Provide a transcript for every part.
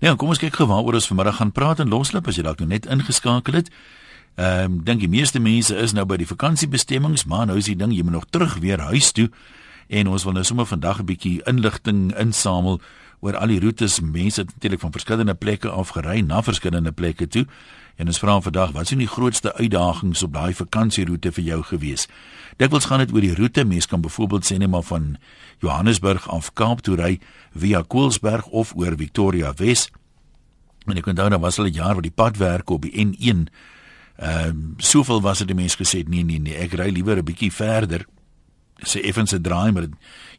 Ja, kom ons kyk gou waaroor ons vanmiddag gaan praat en loslip as jy dalk nou net ingeskakel het. Ehm um, dink die meeste mense is nou by die vakansiebestemmings, maar nou is die ding jy moet nog terug weer huis toe en ons wil nou sommer vandag 'n bietjie inligting insamel oor al die roetes mense het natuurlik van verskillende plekke af gery na verskillende plekke toe. En ons vra vandag, wat is die grootste uitdagings op daai vakansieroete vir jou gewees? Dikwels gaan dit oor die roete. Mense kan byvoorbeeld sê net maar van Johannesburg af Kaap toe ry via Koelsberg of oor Victoria Wes. En ek onthou nou was 'n jaar wat die padwerke op die N1 ehm um, soveel was dit die mense gesê nee nee nee, ek ry liewer 'n bietjie verder. Sê effens 'n draai maar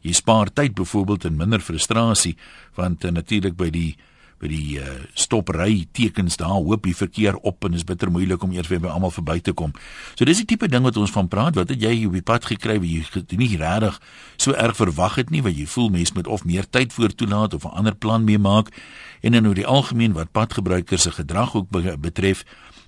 jy spaar tyd byvoorbeeld en minder frustrasie want uh, natuurlik by die by die uh, stopry tekens daar hoop die verkeer op en is bitter moeilik om eers weer by almal verby te kom. So dis die tipe ding wat ons van praat. Wat het jy op die pad gekry wat jy nie regtig so erg verwag het nie, wat jy voel mense moet of meer tyd voor toelaat of 'n ander plan mee maak en in oor die algemeen wat padgebruikers se gedrag ook betref.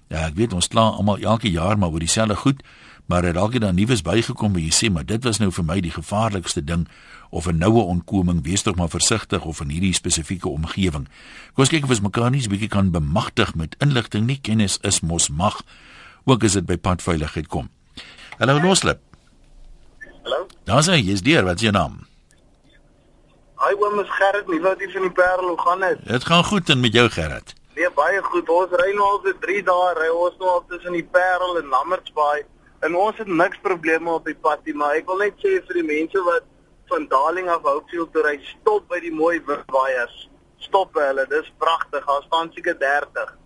Ja, ek weet ons kla almal elke jaar maar oor dieselfde goed, maar het dalk dan nuus bygekom wat jy sê, maar dit was nou vir my die gevaarlikste ding of 'n noue ontkoming, wees tog maar versigtig of in hierdie spesifieke omgewing. Kom ons kyk of ons mekaar nie 'n bietjie kan bemagtig met inligting nie. Kennis is mos mag. Ook as dit by padveiligheid kom. Hallo Loslip. Hallo. Daar's hy, jy's deur. Wat is jou naam? Hi oom, is Gerrit nie wat hier van die Parel hoe gaan dit? Dit gaan goed en met jou Gerrit. Nee, baie goed. Ons ry nou al vir 3 dae, ry ons nou al tussen die Parel en Lammertsbaai. En ons het niks probleme op die pad nie, maar ek wil net sê vir die mense wat van Darling af Hopefield toe ry, stop by die mooi witwaaiers. Stop by hulle, dis pragtig. Daar staan seker 30.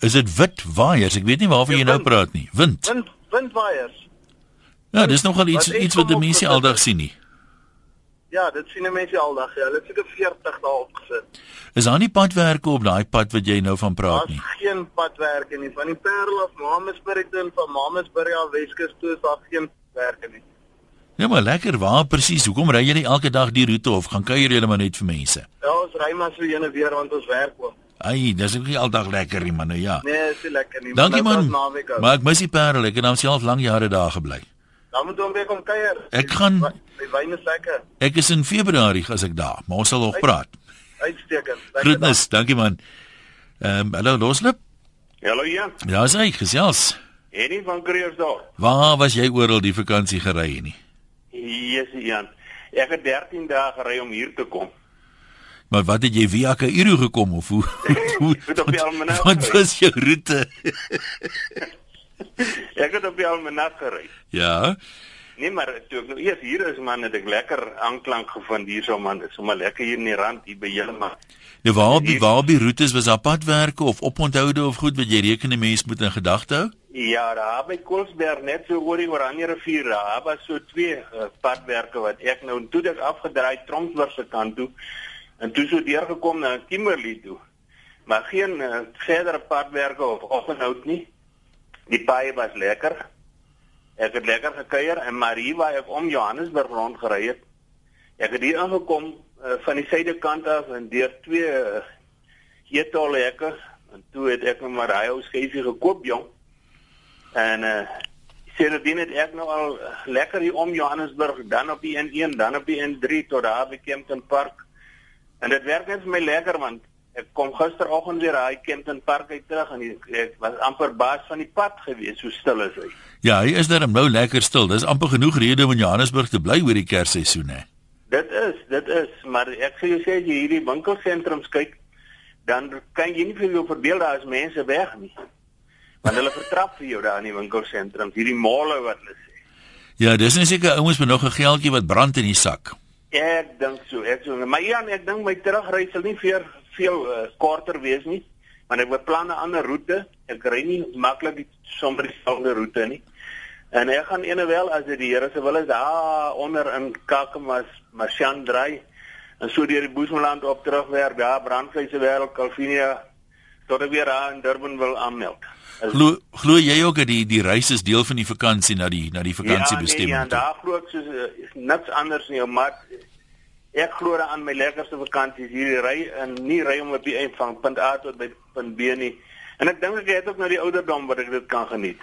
Is dit wit waaiers? Ek weet nie waarvan jy nou praat nie. Wind. Wind windwaaiers. Ja, dis nogal iets iets wat die mense aldag sien nie. Ja, dit sien mense aldag. Ja, hulle het seker 40 daar opgesit. Is daar nie padwerke op daai pad wat jy nou van praat nie? Daar's geen padwerke nie. Van die Parel af Mamasburg toe en van Mamasburg af Weskus toe is daar geen werke nie. Ja, maar lekker, waar presies? Hoekom ry nie elke dag die roete of gaan kuier jy maar net vir mense? Ja, ons ry maar so ene weer want ons werk ook. Ai, dis ook nie aldag lekker nie, man, nou ja. Nee, dis lekker nie. Dankie man. Maar ek mis die Parel. Ek het nou self lank jare daar gebly. Dan moet ons weer kom kuier. Ek gaan Die wyn is lekker. Ek is in Februarie as ek daar, maar ons sal nog praat. Uitstekend. Groetnis, dankie man. Ehm um, hallo Loslip. Hallo Jan. Ja, sê gesels. Henny van Kreersdorp. Waar was jy oral die vakansie gery nie? Yes, Jan. Ek het 13 dae gery om hier te kom. Maar wat het jy via Kaïro gekom of hoe? hoe Wat was jou roete? ek het op die Almanak gery. Ja. Nee, maar toe ek nou eers hier is man, het ek lekker aanklank gevind hierso man. Dit is sommer lekker hier in die rand hier by julle man. Ja, waar die waar die roetes was op padwerke of oponthoude of goed wat jy rekene mens moet in gedagte hou? Ja, daar by Koelsberg net so oor die Oranje rivier, daar was so twee uh, padwerke wat ek nou toe ek afgedraai Tromsburg se kant toe en toe so deurgekom na Kimberley toe. Maar geen uh, verdere padwerke of oponthoude nie. Die paai was lekker. Ek het lekker gekuier en Marie waar ek om Johannesburg rond gery het. Ek het hier aangekom uh, van die suidekant af en deur twee uh, eetale hekke en toe het ek maar daai ou skeefie gekoop jong. En uh sedertdien het ek nou al uh, lekker hier om Johannesburg dan op die N1 dan op die N3 tot daar by Kempton Park. En dit werk net vir my lekker want ek kom gisteroggend weer daai Kempton Park uit terug en ek, ek was amper baas van die pad gewees, so stil is hy. Ja, hy is daar nou lekker stil. Dis amper genoeg rede om in Johannesburg te bly oor die Kersseisoen hè. Dit is, dit is, maar ek sê jy sê jy hierdie winkelsentrums kyk, dan kan jy nie vir jou verbeel daar is mense weg nie. Want hulle vertrap vir jou daar in die winkelsentrums, hierdie male wat hulle sê. Ja, dis net seker ouens met nog 'n geldjie wat brand in die sak. Ek dink so, ek so, maar ja, ek dink my terugry sal nie vir veel uh, korter wees nie, want ek beplan 'n ander roete. Ek ry nie maklik sommer dieselfde roete nie. En ek gaan ene wel as dit die Here se wil is daar onder in Kakamas, Marchan dry en so deur die Boesmanland op terugwerk, daar brandvleise wêreld Calvinia tot ek weer daar in Durban wil aanmeld. Glo glo jy ook dat die die reis is deel van die vakansie na die na die vakansiebestemming? Ja, nee, ja, daar glo ek soos uh, niks anders nie, maar ek glo aan my lekkerste vakansies hier ry en nie ry om op die eind van punt A tot by punt B nie. En ek dink ek het ook nou die ouderdom wat ek dit kan geniet.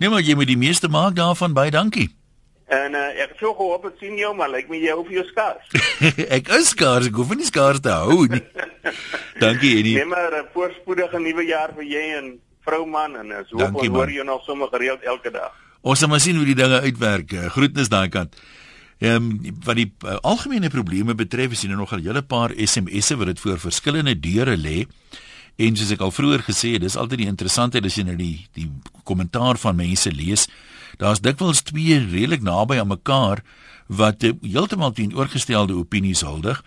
Nee, maar jy moet die meeste maak daarvan baie dankie. En uh, ek het so gehoop ek sien jou, maar lyk my jy hoef jou skaars. ek is skaars, ek hoef nie skaars te hou nie. Dankie Eddie. Neem maar 'n voorspoedige nuwe jaar vir jy en vrou man en as hoop ons hoor jou nog sommer gereeld elke dag. Ons sal maar sien hoe die dinge uitwerk. Groetnis daai kant. Ehm um, wat die uh, algemene probleme betref, is hier nog 'n hele paar SMS'e wat dit voor verskillende deure lê. En soos ek al vroeër gesê het, dis altyd die interessantheid as jy nou die die kommentaar van mense lees. Daar's dikwels twee redelik naby aan mekaar wat uh, heeltemal teenoorgestelde opinies huldig.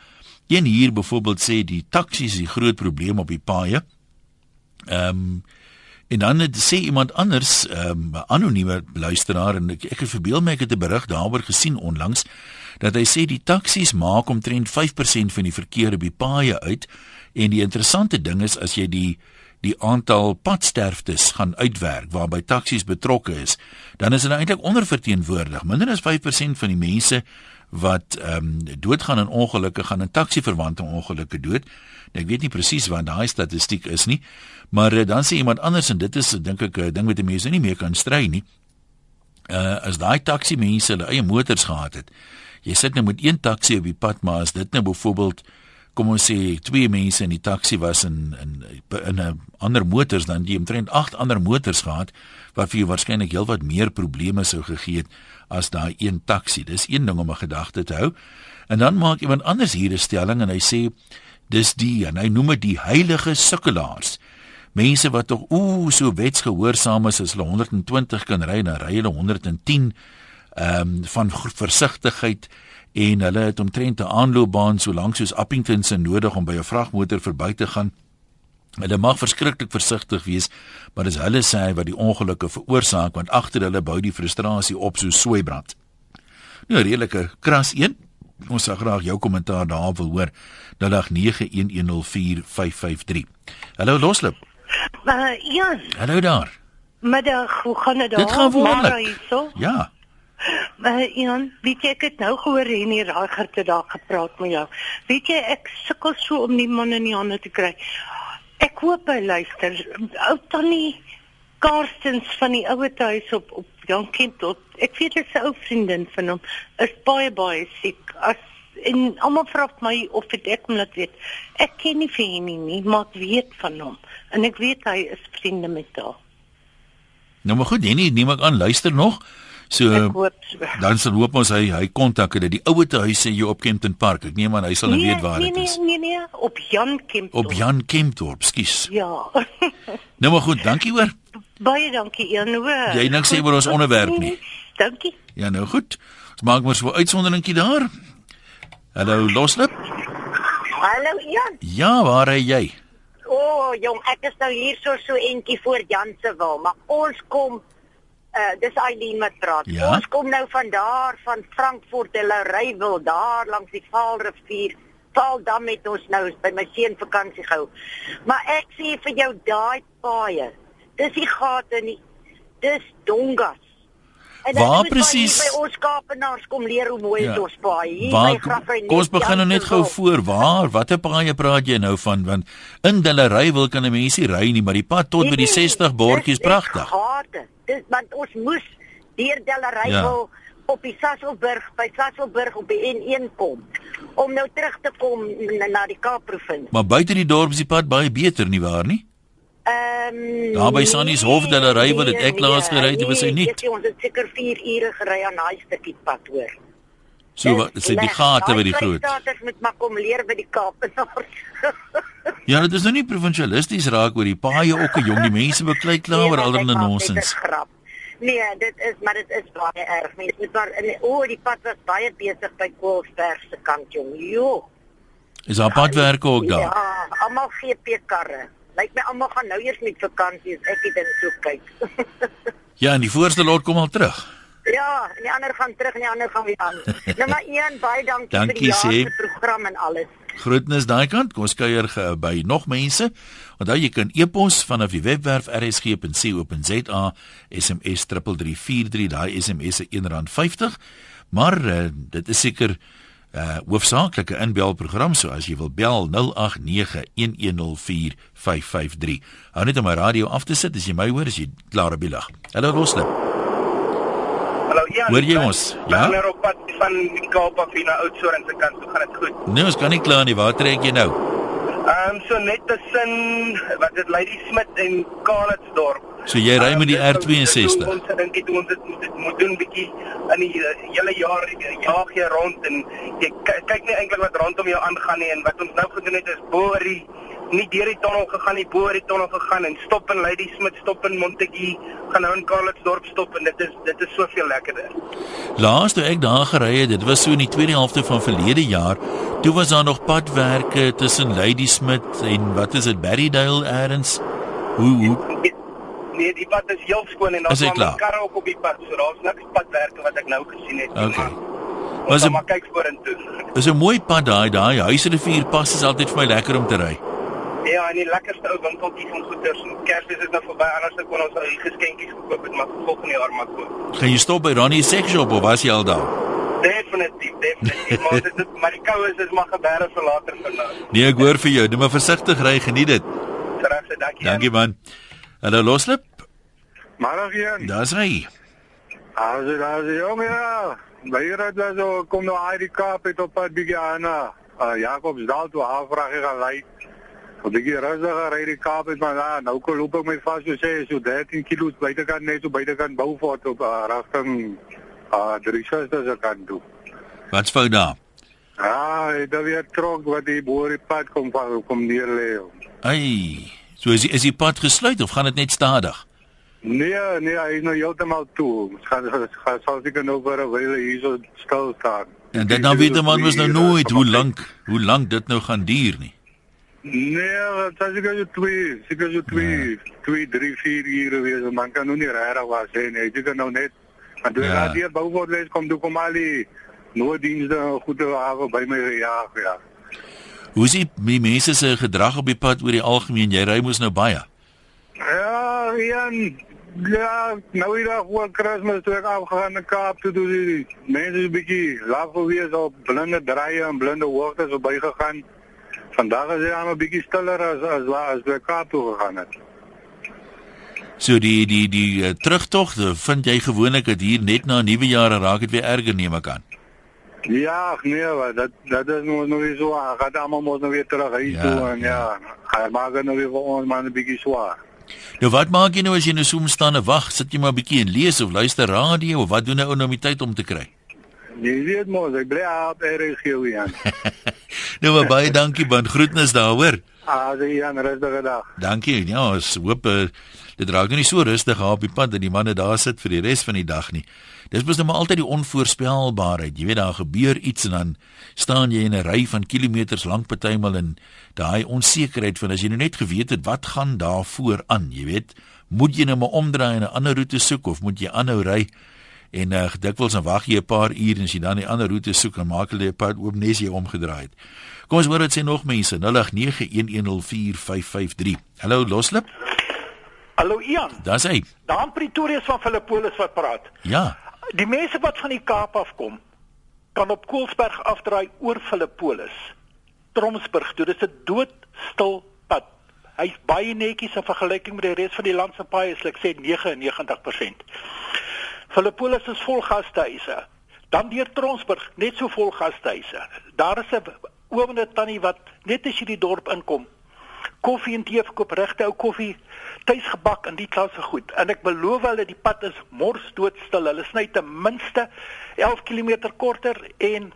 Een hier byvoorbeeld sê die taksies is die groot probleem op die paaie. Ehm um, En dan het sê iemand anders, 'n um, anonieme luisteraar en ek ek het verbeel my ek het 'n berig daaroor gesien onlangs dat hy sê die taksies maak omtrent 5% van die verkeer op die paaie uit en die interessante ding is as jy die die aantal padsterftes gaan uitwerk waarby taksies betrokke is, dan is hulle eintlik onderverteenwoordig. Minder as 5% van die mense wat ehm um, doodgaan in ongelukke gaan in taksieverwante ongelukke dood. Nou, ek weet nie presies wat daai statistiek is nie, maar uh, dan sê iemand anders en dit is dink ek 'n ding wat mense nie meer kan stry nie. Uh as daai taksi mense hulle eie motors gehad het. Jy sit nou met een taksi op die pad, maar as dit nou byvoorbeeld kom ons sê twee mense in die taksi was in in in 'n ander motors dan die omtrent 8 ander motors gehad wat vir jou waarskynlik heelwat meer probleme sou gegee het as daai een taksi. Dis een ding om 'n gedagte te hou. En dan maak iemand anders hier 'n stelling en hy sê dis die en hy noem dit die heilige sukkelaars. Mense wat tog ooh so wetsgehoorsaam is as hulle 120 kan ry en ry hulle 110 ehm um, van versigtigheid en hulle het omtrent 'n aanloopbaan so lank soos Appington se nodig om by 'n vragmotor verby te gaan. Hulle mag verskriklik versigtig wees, maar dis hulle sê wat die ongelukke veroorsaak want agter hulle bou die frustrasie op so soeibrand. Nou redelike kras een. Ons sal graag jou kommentaar daarop wil hoor. 0891104553. Hallo Loslip. Uh, Jan. Hallo daar. Middag, hoe gaan dit daar? Dit gaan wonderlik. Ja. Maar Jan, weet jy ek het nou gehoor hier raaiger te daar gepraat met jou. Weet jy ek sukkel so om die man in die hande te kry. Ek hoop hy luister. Ou tannie Karstens van die ouer huis op op Jan Kempdorp. Ek weet dit 'n ou vriendin van hom. Is baie baie siek. As en almal vra my of dit ek moet weet. Ek ken nie vir hom nie, maar ek weet van hom. En ek weet hy is vriende met haar. Nou maar goed, Jenny, neem ek aan luister nog. So, hoop, dan sal hoop ons hy hy kontak hulle die ouer te huis sê jy op Kempton Park. Ek neem aan hy sal nou nee, weet waar nee, dit nee, is. Nee nee nee, op Jan Kempdorp. Op Jan Kempdorp, skus. Ja. nou maar goed, dankie hoor. Baie dankie Jan hoor. Jy niks sê oor ons onderwerp nie. Dankie. Ja nou goed. Ons maak maar so 'n uitsonderingkie daar. Hallo Loslip. Hallo Jan. Ja, waar is jy? O, oh, jong, ek is nou hier so so entjie voor Jan se wil, maar ons kom uh dis Eileen wat praat. Ja? Ons kom nou van daar van Frankfurt la Rywil daar langs die Vaalrivier. Vaaldam met ons nou by my seun vakansie gehou. Maar ek sê vir jou daai paaie. Dis die gate nie. Dis dongas. Waar presies- By ons Kaapenaars kom leer hoe mooi Ja. ja. ons paai. Kom ons begin nou net gou voor. Waar? Watter paaie praat jy nou van? Want in Dillery wil kan 'n mens nie ry nie, maar die pad tot by die 60 bordjies pragtig. Gate. Dis want ons moes deur Delary Ja. wil op die Sasselburg by Sasselburg op die N1 kom om nou terug te kom na, na die Kaapprovinsie. Maar buite die dorp is die pad baie beter nie waar nie? Ehm um, Daar by Sannies Hof, Delary, wat het ek laas gery, dit was hy nie. Nee, ons het seker 4 ure gery aan daai stukkie pad hoor. So wat is dit die gate by die groot? Dit moet maar kom leer by die Kaapenaars. Ja, dit is nou nie provinsialisties raak oor die paaie ook, jong, die mense beklei klaar Nee, oor allerlei 'n nonsens. Nee, dit is maar dit is baie erg. Mense moet maar in o, die pad was baie besig by Koolsberg se kant jong. Jo. Is daar padwerke ook daar? Ja, almal GP karre. Lyk my almal gaan nou eers met vakansie as ek dit ding so kyk. Ja, en die voorste lot kom al terug. ja, en die ander gaan terug en die ander gaan weer aan. nou maar een baie dankie, Dankie, vir die jaar se program en alles. Groetnis daai kant. Kom ons kuier by nog mense. Onthou jy kan e-pos vanaf die webwerf rsg.co.za SMS 3343 daai SMS se R1.50. Maar uh, dit is seker uh hoofsaaklike inbelprogram so as jy wil bel 0891104553. Hou net om my radio af te sit as jy my hoor as jy klaar op die lig. Hallo Roslip. Hallo, ja, Hoor jy ons? Ja. Nou op pad van die Kaap af hier na Oudtshoorn se kant toe gaan dit goed. Nee, ons kan nie kla nie. Waar trek jy nou? Ehm um, so net tussen wat dit Lady Smit en Kalitsdorp. So jy ry met die Ehm, R62. Ons dink dit ons dit moet, dit moet doen bietjie in die eh, hele jaar eh, jaag jy rond en jy ky- kyk nie eintlik wat rondom jou aangaan nie en wat ons nou gedoen het is bo oor die nie deur die tonnel gegaan nie, bo oor die tonnel gegaan en stop in Lady Smit, stop in Montetjie, gaan nou in Kalitsdorp stop en dit is dit is soveel lekkerder. Laas toe ek daar gery het, dit was so in die tweede helfte van verlede jaar, toe was daar nog padwerke tussen Ladysmith en wat is dit Berrydale eers. Hoe hoe Nee, die pad is heel skoon en daar's maar karre ook op die pad, so daar's niks padwerke wat ek nou gesien het. nie, Okay. maar Was een- maar kyk vorentoe. is 'n mooi pad daai, daai huisrivier pas is altyd vir my lekker om te ry. Ja, en die lekkerste ou winkeltjies van goeders. Kersfees is nou verby, anders dan kon ons al die geskenkies gekoop het, maar volgende jaar maar koop. Gaan jy stop by Ronnie Sex Shop of was jy al daar? Definitief, definitief. maar dit is maar die koue is is maar gebeure vir later nou. Nee, ek hoor vir jou. Doe maar versigtig ry, geniet dit. Regse dankie. Dankie man. Hallo Loslip. Maar geen. Daar's hy. Dit as die jong ja. Baie dat so kom nou uit die Kaap het op pad bietjie aan uh, Jakobsdal toe afvraag ek gaan lei. Op bietjie rustiger ry die Kaap het maar ja, nou kom loop ek my vas so sê so 13 kg buitekant net so buitekant Beaufort op uh, rigting uh Drieshuis se kant toe. Wat's fout daar? Ja, dit is weer trok wat die boer die pad kom van kom neer lê. Ai. So is die, is die pad gesluit of gaan dit net stadig? Nee, nee, hy is nou heeltemal toe. Ons gaan gaan- sal seker nou vir 'n wyle hier so stil staan. En dit dan weet die man was nou nooit hoe lank hoe lank dit nou gaan duur nie. Nee, dit is seker so twee, seker so twee, twee, drie, vier ure wees. Man kan nou nie regtig was sê nie. Jy kan nou net maar toe Ja. hier bou word kom toe kom al die nooddienste goede hawe by my gejaag ja. Hoe is die, die mense se gedrag op die pad oor die algemeen? Jy ry mos nou baie. Ja, Jan, ja, nou hier voor Kersfees toe ek afgegaan na Kaap toe toe die mense is 'n bietjie laat gewees op blinde draaie en blinde hoogtes op bygegaan. Vandag is dit aan 'n bietjie stiller as as waar as by Kaap toe gegaan het. So die die die uh, terugtog, uh, vind jy gewoonlik dat hier net na nuwe jaar raak dit weer erger neem ek aan. Ja, nee, dat dat is nog nog weer. Hij gaat allemaal moet nog weer terug huis Ja, toe en ja. ja, hij maakt het nog weer voor ons maar een beetje zwaar. Nou wat maak jy nou as jy nou so staan en wag? Sit jy maar 'n bietjie en lees of luister radio of wat doen 'n ou nou om die tyd om te kry? Je weet mos, ik blijf op RSG Jan. nou maar baie dankie man, groetnis daar, hoor. Ah, zeg Jan, rustige dag. Dankie. Ja, ons hoop uh, dit raak nou nie so rustig op die pad dat die manne daar sit vir die res van die dag nie. Dis mos nou maar altyd die onvoorspelbaarheid. Jy weet daar gebeur iets en dan staan jy in 'n ry van kilometers lank partymal in daai onsekerheid van as jy nou net geweet het wat gaan daar voor aan, jy weet, moet jy nou maar omdraai en 'n ander roete soek of moet jy aanhou ry? En uh, dikwels dan wag jy 'n paar ure en as jy dan die ander roete soek en maak hulle 'n pad oop nes jy omgedraai het. Kom ons hoor wat sê nog mense 0891104553. Hallo Loslip, Hallo Ian, daar's hy. daar in Pretoria is van Philippolis wat praat. Ja. Die mense wat van die Kaap afkom, kan op Koelsberg afdraai oor Philippolis. Tromsburg, toe dis 'n doodstil pad. Hy's baie netjies in vergelyking met die res van die land se paaie, so ek sê 99%. Philippolis is vol gastehuise. Dan deur Tromsburg, net so vol gastehuise. Daar is 'n oomende tannie wat net as jy die dorp inkom, koffie en tee verkoop, regte ou koffie, tuisgebak en die klasse goed. En ek beloof hulle die pad is mors doodstil. Hulle sny ten minste 11 km korter en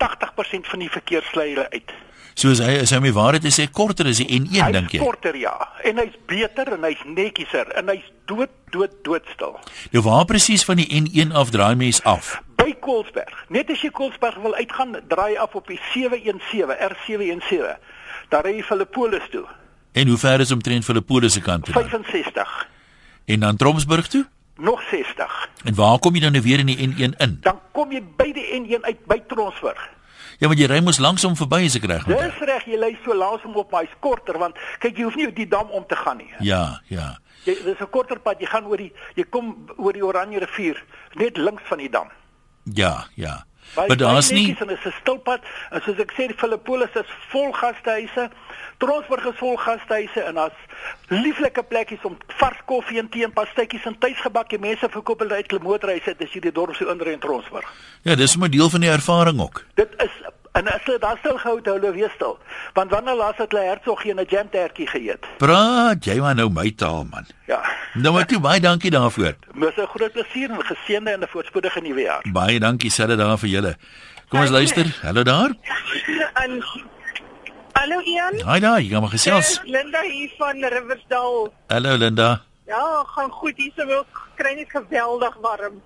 80% van die verkeer sly hulle uit. Soos hy is hy my waarheid te sê korter is die N1 Hy's dink jy. korter ja, en hy's beter en hy's netjieser en hy's dood dood doodstil. Nou waar presies van die N1 af draai mens af? By Koelsberg. Net as jy Koelsberg wil uitgaan, draai af op die 717, R717. Daar ry jy Philippolis toe. En hoe ver is omtrent Philippolis se kant toe? dan? 65. En dan Tromsburg toe? Nog 60. En waar kom jy dan nou weer in die N1 in? Dan kom jy by die N1 uit by Tromsburg. Ja, want jy ry mos langsom verby as ek reg onthou. Dis reg, jy lê so langsom op, maar hy's korter want kyk jy hoef nie die dam om te gaan nie. Ja, ja. Jy dis 'n korter pad, jy gaan oor die jy kom oor die Oranje rivier net links van die dam. Ja, ja. Baie Maar daar's nie en is 'n stilpad. En soos ek sê, die Filippolis is vol gastehuise. Tronsburg is vol gastehuise en daar's lieflike plekkies om vars koffie en tee en pastytjies en tuisgebakkie mense verkoop hulle uit hulle motorhuise as jy die dorp so inry in Tronsburg. ja, dis 'n deel van die ervaring ook. Dit is en as hulle daar stil gehou het, hulle weer stil. Want wanneer laas het hulle hertog en 'n jamtertjie geëet? Praat jy maar nou my taal man. Ja. Nou maar toe baie dankie daarvoor. Dis 'n groot plesier en geseënde en 'n voorspoedige nuwe jaar. Baie dankie selfe daar vir julle. Kom ons luister. Hallo daar. En Hallo Ian. Haai daar, jy gaan maar gesels. Dis Linda hier van Riversdal. Hallo Linda. Ja, gaan goed. Hier se wil kry net geweldig warm.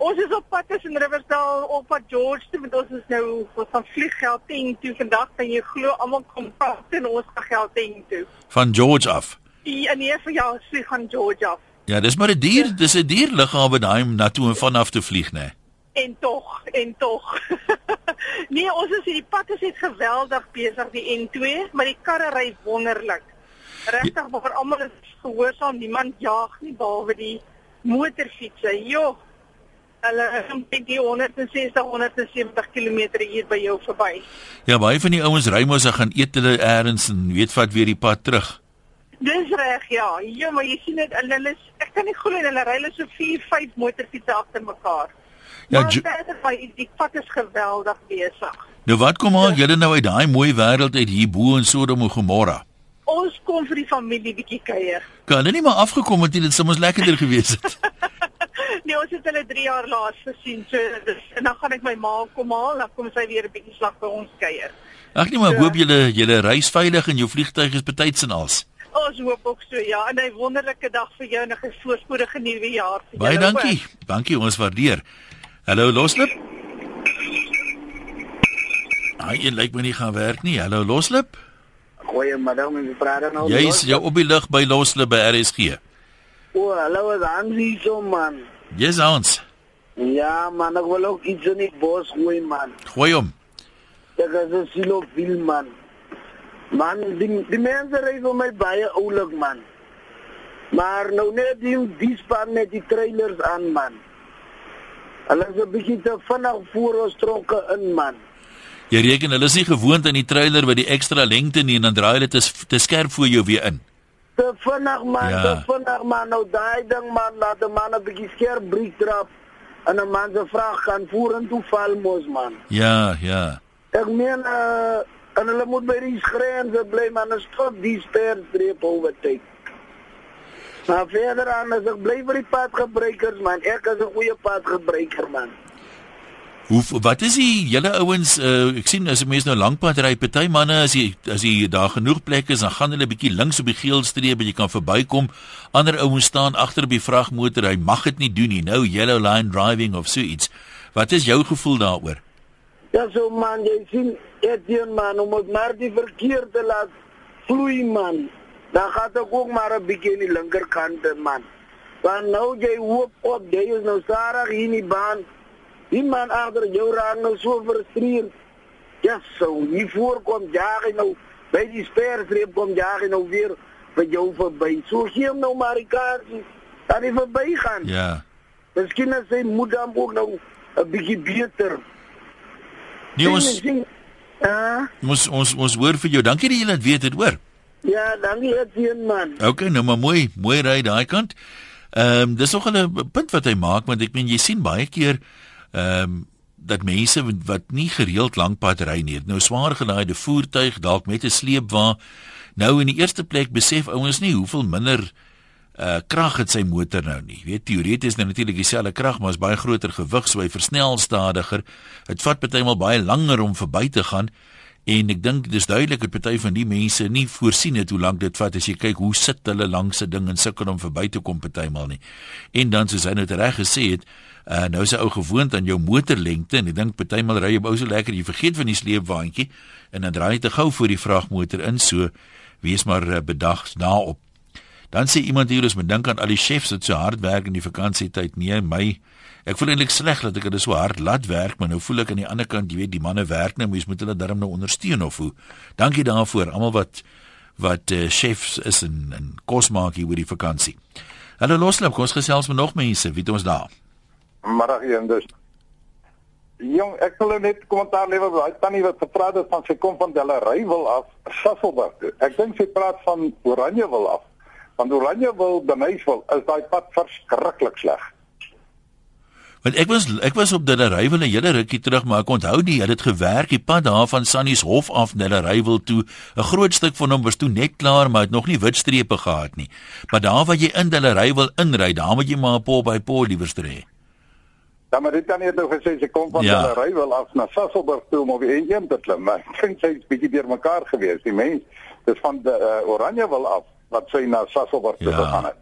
Ons is op pad tussen Riversdal op pad George toe, want ons is nou gaan vlieg Gauteng toe vandag en jy glo almal kom pas en ons gaan Gauteng toe. Van George af. Die nee vir jou vlieg gaan George af. Ja, dis maar 'n dier, dis 'n dier lughawe daai om na toe en vanaf te vlieg, né? En tog, en tog. nee, ons is hierdie pad is net geweldig besig die N2, maar die karre ry wonderlik. Regtig, maar almal is gehoorsaam, niemand jaag nie behalwe die motorfietsse. Jo. Hulle is omtrent die 160 170 km/h by jou verby. Ja, baie van die ouens ry mos en gaan eet hulle eers en weet vat weer die pad terug. Dis reg, ja. Ja, maar jy sien dit hulle is ek kan nie glo hulle ry hulle so 4, 5 motorfietsse agter mekaar. Ja, maar die pad is geweldig besig. Nou wat kom al julle nou uit daai mooi wêreld uit hier bo in Sodom en Gomorra? Ons kom vir die familie bietjie kuier. Kan hulle nie maar afgekom het nie, dit sou mos lekkerder gewees het. Nee, ons het hulle 3 jaar laas gesien. So dis en dan gaan ek my ma kom haal, dan kom sy weer 'n bietjie slag by ons kuier. Ag nee, maar ek hoop julle julle reis veilig en jou vliegtuig is betyds en als. Ons hoop ook so ja, en 'n wonderlike dag vir jou en 'n voorspoedige nuwe jaar vir Baie julle dankie. Dankie, ons waardeer. Hallo Loslip. Ai, jy lyk my nie gaan werk nie. Hallo Loslip. Goeiemiddag, my praat nou. Jy's jou op die lug by Loslip by RSG. O, hallo, is Hansie so man. Jy's ons. Ja, man, ek wil ook iets in die bos gooi man. Gooi hom. Ek is 'n silo film man. Man, die, die mense ry vir my baie oulik man. Maar nou net die die span met die trailers aan man. Hulle is 'n bietjie te vinnig voor ons trokke in man. Jy reken hulle is nie gewoond aan die trailer wat die ekstra lengte nie en dan draai hulle te, te skerp voor jou weer in. Te vinnig man, te vinnig man. Nou daai ding man, laat 'n man 'n bietjie skerp breek drap. En 'n man se vraag kan vorentoe val mos man. Ja, ja. Ek meen uh, en hulle moet by die grense bly man, en stop die sperstreep overtake. Maar verder aan as ek bly vir die padgebruikers man, ek is 'n goeie padgebruiker man. Hoe wat is die julle ouens uh, ek sien as 'n mens nou lankpad ry, party manne as jy as jy daar genoeg plek is, dan gaan hulle bietjie links op die geel streep en jy kan verbykom. Ander ouens staan agter op die vragmotor, hy mag dit nie doen nie. Nou yellow line driving of so iets. Wat is jou gevoel daaroor? Ja so man, jy sien Etienne man, om het maar die verkeer te laat vloei man. Dan gaat ek ook maar 'n bietjie in die linkerkant man. Want nou jy hoop op, jy is nou stadig hier in die baan. Die man agter jou raak nou so frustreerd. Ja so, hier voorkom jaag hy nou by die sperstreep kom jaag hy nou weer vir jou verby. So gee hom nou maar die kans dat hy verby gaan. Ja. Miskien as hy moet dan ook nou 'n bietjie beter. Nee ons Sien, Ja, ons ons ons hoor vir jou. Dankie dat jy dit weet het, hoor. ja, dankie Etienne man. Okay, nou maar mooi, mooi ry daai kant. Ehm um, dis nog 'n punt wat hy maak want ek meen jy sien baie keer ehm um, dat mense wat nie gereeld lankpad ry nie, nou swaar gelaaide voertuig dalk met 'n sleepwa. Nou in die eerste plek besef ouens nie hoeveel minder uh krag het sy motor nou nie. Jy weet teoreties nou natuurlik dieselfde krag, maar is baie groter gewig, so hy versnel stadiger. Dit vat partymal baie langer om verby te gaan. En ek dink dis duidelik dat party van die mense nie voorsien het hoe lank dit vat as jy kyk hoe sit hulle langs 'n ding en sukkel om verby te kom partymal nie. En dan soos hy nou reg gesê het, uh, nou is hy ou gewoond aan jou motorlengte en ek dink partymal ry jy ou so lekker jy vergeet van die sleepwaandjie en dan draai jy te gou voor die vragmotor in so wees maar uh, bedag daarop. Dan sê iemand hier ons moet dink aan al die chefs wat so hard werk in die vakansietyd. Nee, my ek voel eintlik sleg dat ek hulle so hard laat werk, maar nou voel ek aan die ander kant, jy weet, die manne werk nou, mens moet hulle darm nou ondersteun of hoe. Dankie daarvoor almal wat wat uh, chefs is en, en kos maak hier oor die vakansie. Hallo Loslap, kom ons gesels met nog mense. Wie het ons daar? Middag een dus. Jong, ek wil net kommentaar lewer oor daai tannie wat gepraat het van sy kom van Delarey wil af Sasselburg toe. Ek dink sy praat van Oranje wil af. Van Oranje wil Denys wil is daai pad verskriklik sleg. Want ek was ek was op Delarey wil 'n hele rukkie terug, maar ek onthou die het dit gewerk die pad daar van Sannies Hof af Delarey wil toe. 'n Groot stuk van hom was toe net klaar, maar het nog nie wit strepe gehad nie. Maar daar waar jy in Delarey wil inry, daar moet jy maar 'n pol by pol liewerste hê. Dan maar dit dan net nou gesê sy kom van Ja. ja. Delarey wil af na Sasselburg toe om op die N1 te klim, maar ek dink sy's bietjie deurmekaar gewees. Die mens dis van die uh, Oranje wil af wat sy na Sasselburg toe Ja. gegaan het.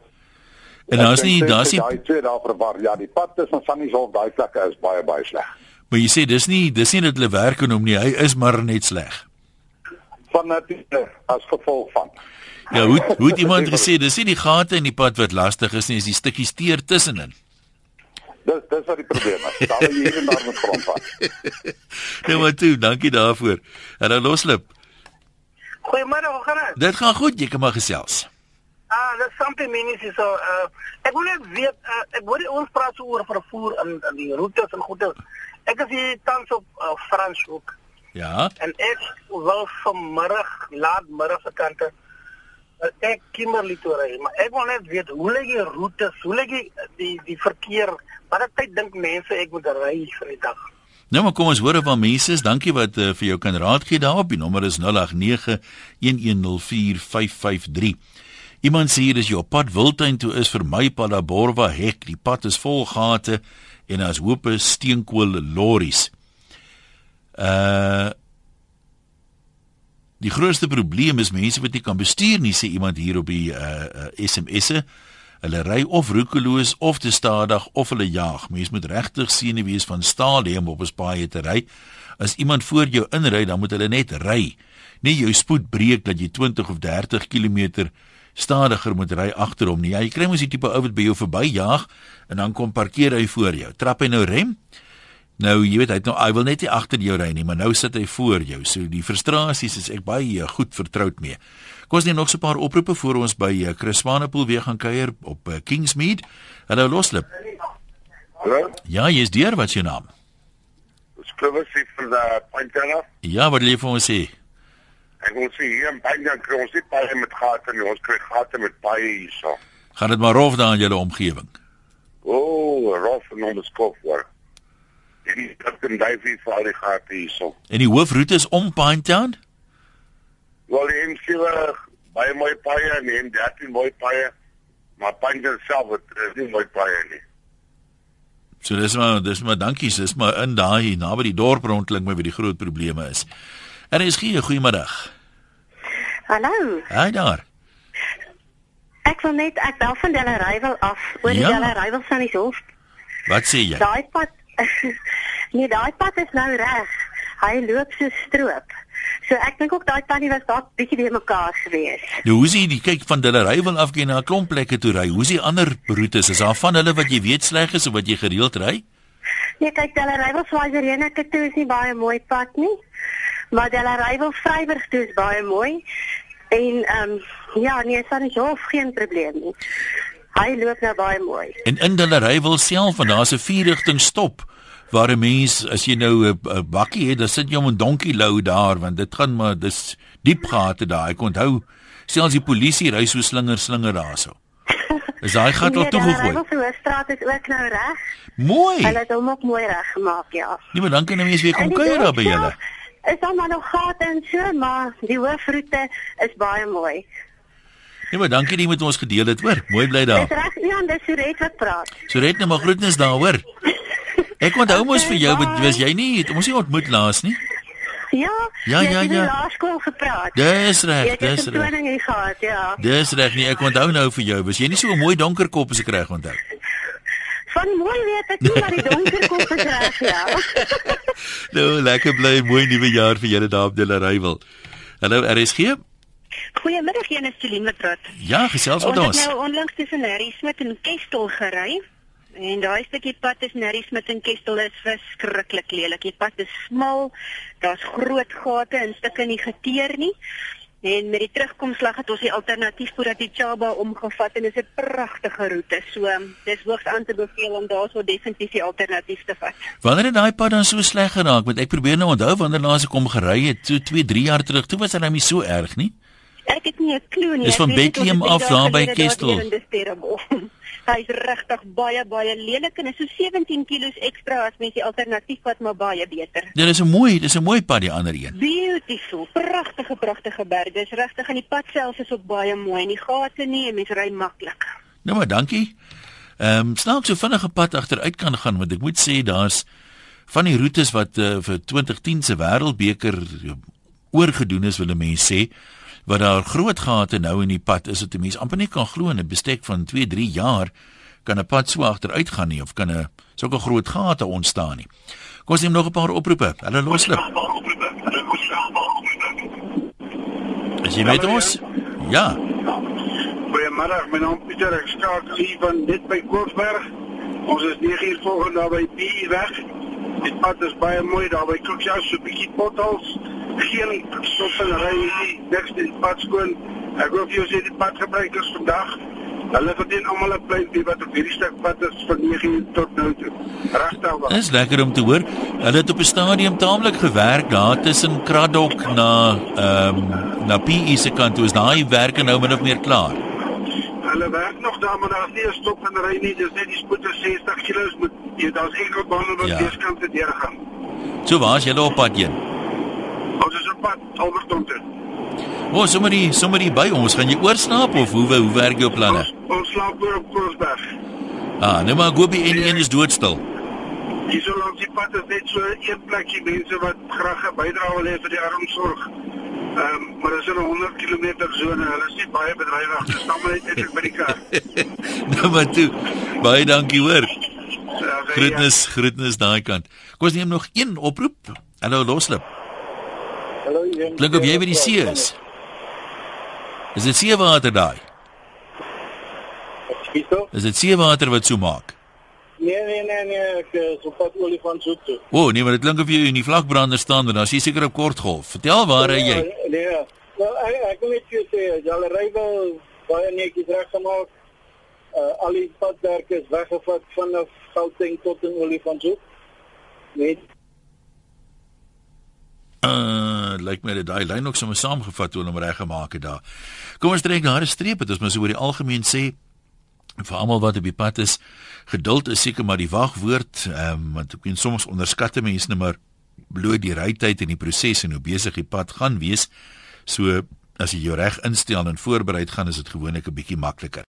En daar's Ek nie daar's het nie daai twee daar verwar. Ja, die pad tussen Sannieshof daai plekke is baie baie sleg. maar jy sê dis nie dis nie dat hulle werk aan hom nie. Hy is maar net sleg. Van nature as gevolg van Ja, hoe hoe iemand gesê dis nie die gate in die pad wat lastig is nie, is die stukkies teer tussenin. Dis dis wat die probleem is. Daar waar jy hier en daar moet grondvat. Nou maar toe, dankie daarvoor. En dan loslip. Goeiemôre, hoe gaan dit? Dit gaan goed, jy kan maar gesels. Dis something minis is so uh ek wil net weet uh, ek hoor ons praat so oor vervoer en, en die roetes en goede. Ek is hier tans op uh, Franshoek Ja. en ek wil vanmiddag laat middag se kante uh, ek Kimberley toe ry, maar ek wil net weet hoe lê die roetes, hoe lê die die die verkeer? Watter tyd dink mense ek moet ry vir die dag? Nou maar kom ons hoor van mense. Dankie wat uh, vir jou kan raad gee daarop. Die nommer is 0891104553. Iemand sê hier as jy op pad Wildtuin toe is vermy Palaborwa hek. Die pad is vol gate en as hoope steenkool lorries. Uh Die grootste probleem is mense wat nie kan bestuur nie, sê iemand hier op die uh, uh SMS'e. Hulle ry of roekeloos of te stadig of hulle jaag. Mens moet regtig sien wees van staal hê om op 'n spaaie te ry. As iemand voor jou inry, dan moet hulle net ry. Nie jou spoed breek dat jy 20 of 30 km stadiger moet ry agter hom nie. Ja, jy kry mos die tipe ou wat by jou verbyjaag en dan kom parkeer hy voor jou. Trap hy nou rem? Nou, jy weet hy het nou hy wil net nie agter jou ry nie, maar nou sit hy voor jou. So die frustrasies is ek baie eh, goed vertroud mee. Kom ons neem nog so 'n paar oproepe voor ons by uh, Chris Swanepoel weer gaan kuier op uh, Kingsmead. Hallo Loslip. Hallo, Ja, jy's deur, wat is jou naam? dis Clovis van die Pantana. Ja, wat wil jy vir ons sê? Ek wil sê hier in Pantana kry ons nie baie met gate nie, ons kry gate met baie hierso. Gaan dit maar rof daar in julle omgewing. O, oh, rof en onbeskof word. Die het kan daai vir al die gate hierso. En die hoofroete is om Pinetown? Wel die M7 baie mooi paie en die M13 mooi paie, maar Pantana self het is nie mooi paie nie. So dis maar dis maar dankie, dis maar in daai naby die dorp rondkling maar wie die groot probleme is. En is gee goeiemiddag. Hallo. Hi daar. Ek wil net ek bel van Delareyville af oor die Ja. Delareyville Sannieshof. Wat sê jy? Daai pad Nee, daai pad is nou reg. Hy loop so stroop. So ek dink ook daai tannie was dalk bietjie weer mekaar gewees. Nou hoe sien die kyk van Delarey wil af gaan na 'n klomp plekke toe ry. Hoe die ander roetes? Is daar van hulle wat jy weet sleg is of wat jy gereeld ry? Nee, kyk Delareyville Swaziland toe is nie baie mooi pad nie. Maar Delareyville Vryburg toe is baie mooi. En ehm um, ja, nee, Sannieshof geen probleem nie. Hy loop nou baie mooi. En in Delarey wil self van daar's 'n vierrigting stop waar 'n mens as jy nou 'n bakkie het, dan sit jy om 'n donkie lou daar want dit gaan maar dis diep gate daar. Ek onthou selfs die polisie ry so slinger slinger daarso. Is daai gat al toegegooi? Die Hoofstraat is ook nou reg. Mooi. Hulle het hom ook mooi reggemaak, ja. Nee, maar dan kan 'n mens weer kom die kuier daar by julle. Is daar maar nog gate en so, maar die hoofroete is baie mooi. Nee, maar dankie dat jy met ons gedeel het, hoor. Mooi bly Dis daar. reg, ja, dis Suret wat praat. So red nou maar groetnis daar, hoor. Ek onthou mos vir jou, want was jy nie, het ons nie ontmoet laas nie. Ja, Ja, ja, het in ja. die laerskool gepraat. Dis reg, het dis dis reg. reg. hier gehad, ja. Dis reg nie, ek onthou nou vir jou. Was jy nie so 'n mooi donker kop as ek reg onthou? Van mooi weet ek nie, maar die donker is reg, ja. Nou, lekker bly, mooi nuwe jaar vir julle daar op Delarey wil. Hallo RSG? Goeiemiddag, Jane Celine wat praat. Ja, gesels met ons. ons. het nou onlangs tussen Harry Smit en Kestel gery. En daai stukkie pad tussen Harry Smit en Kestel is verskriklik lelik. Die pad is smal. Daar's groot gate en stukke nie geteer nie. En met die terugkomslag het ons die alternatief voor dat die Chaba omgevat en dit is 'n pragtige roete. So dis hoogs aan te beveel om daarso definitief die alternatief te vat. Wanneer het daai pad dan so sleg geraak? Want ek probeer nou onthou wanneer laas ek kom gery het, so 2, 3 jaar terug. Toe was dit nou nie so erg nie. Ek het nie 'n klou nie. Dis van Bethlehem af daar by gelede Kestel. Daardeur in dis terrible. Hy is regtig baie baie lelik en is so 17 kg ekstra as mens die alternatief wat maar baie beter. Dit is 'n mooi, dis 'n mooi pad die ander een. Beautiful, pragtige pragtige berge. Dis regtig en die pad self is ook baie mooi en die gate nie en mens ry maklik. Nou maar dankie. Ehm um, snaaks so vinnige pad agteruit kan gaan want ek moet sê daar's van die roetes wat uh, vir 2010 se wêreldbeker oorgedoen is wil mense sê wat daar groot gate nou in die pad is wat 'n mens amper nie kan glo in 'n bestek van 2, 3 jaar kan 'n pad so agteruit gaan nie of kan 'n sulke groot gate ontstaan nie. Kom ons neem nog 'n paar oproepe. Hulle loslip. Is jy met ons? Ja. Goeiemôre, my naam is Pieter, ek skakel hier van net by Koorberg. Ons is 9 uur volgende daar by B weg. Die pad is baie mooi daar by Kookjas, so 'n bietjie potholes. Geen stop en ry nie, niks die pad skoon. Ek hoop jy sien die padgebruikers vandag. Hulle verdien almal 'n pleintjie wat op hierdie stuk pad is van 9 uur tot nou toe. Regtig waar. Dis lekker om te hoor. Hulle het op 'n stadium taamlik gewerk daar tussen Kraddock na ehm um, na PE se kant. Toe is daai werke nou min of meer klaar. Hulle werk nog daar, maar daar's nie 'n stop en ry nie. Dis net die spoed is 60 km moet jy daar's enkel bande wat Ja. weerskant te deurgaan. So waar's julle op pad heen? Ons is op pad Alberton toe. O, sommer die sommer die by ons. Gaan jy oorslaap of hoe hoe werk jou planne? Ons slaap oor op Koosberg. Ah, nou maar Gobi N1 is doodstil. Hier so langs die pad is net so een plekkie mense wat graag 'n bydrae wil hê vir die armsorg. Ehm um, maar dit is in 'n 100 km sone. Hulle is nie baie bedrywig. Dis staan maar net net by die kar. nou maar toe. Baie dankie hoor. Ja, Groetnis, groetnis daai kant. Kom ons neem nog een oproep. Hallo loslip. Hallo, Jan. Klink of jy by die see is. Is dit seewater daai? Skiet Is dit seewater wat so maak? Nee, nee, nee, nee, ek is op pad olifant soet toe. O, oh, nee, maar dit klink of jy in die vlakbrander staan en dan is jy seker op kortgolf. Vertel waar ry jy? Nee, wel ek ek wil net vir sê, julle ry wel baie netjies reggemaak. Uh, al die padwerk is weggevat vanaf Gauteng tot in Olifantshoek. Net Uh, lyk my dat daai lyn ook sommer saamgevat toe hulle hom reggemaak het daar. Kom ons trek daar 'n streep, dit is maar so oor die algemeen sê vir almal wat op die pad is, geduld is seker maar die wagwoord, ehm um, want ek weet soms onderskatte mense net maar bloot die rytyd en die proses en hoe besig die pad gaan wees. So as jy jou reg instel en voorberei gaan, is dit gewoonlik 'n bietjie makliker.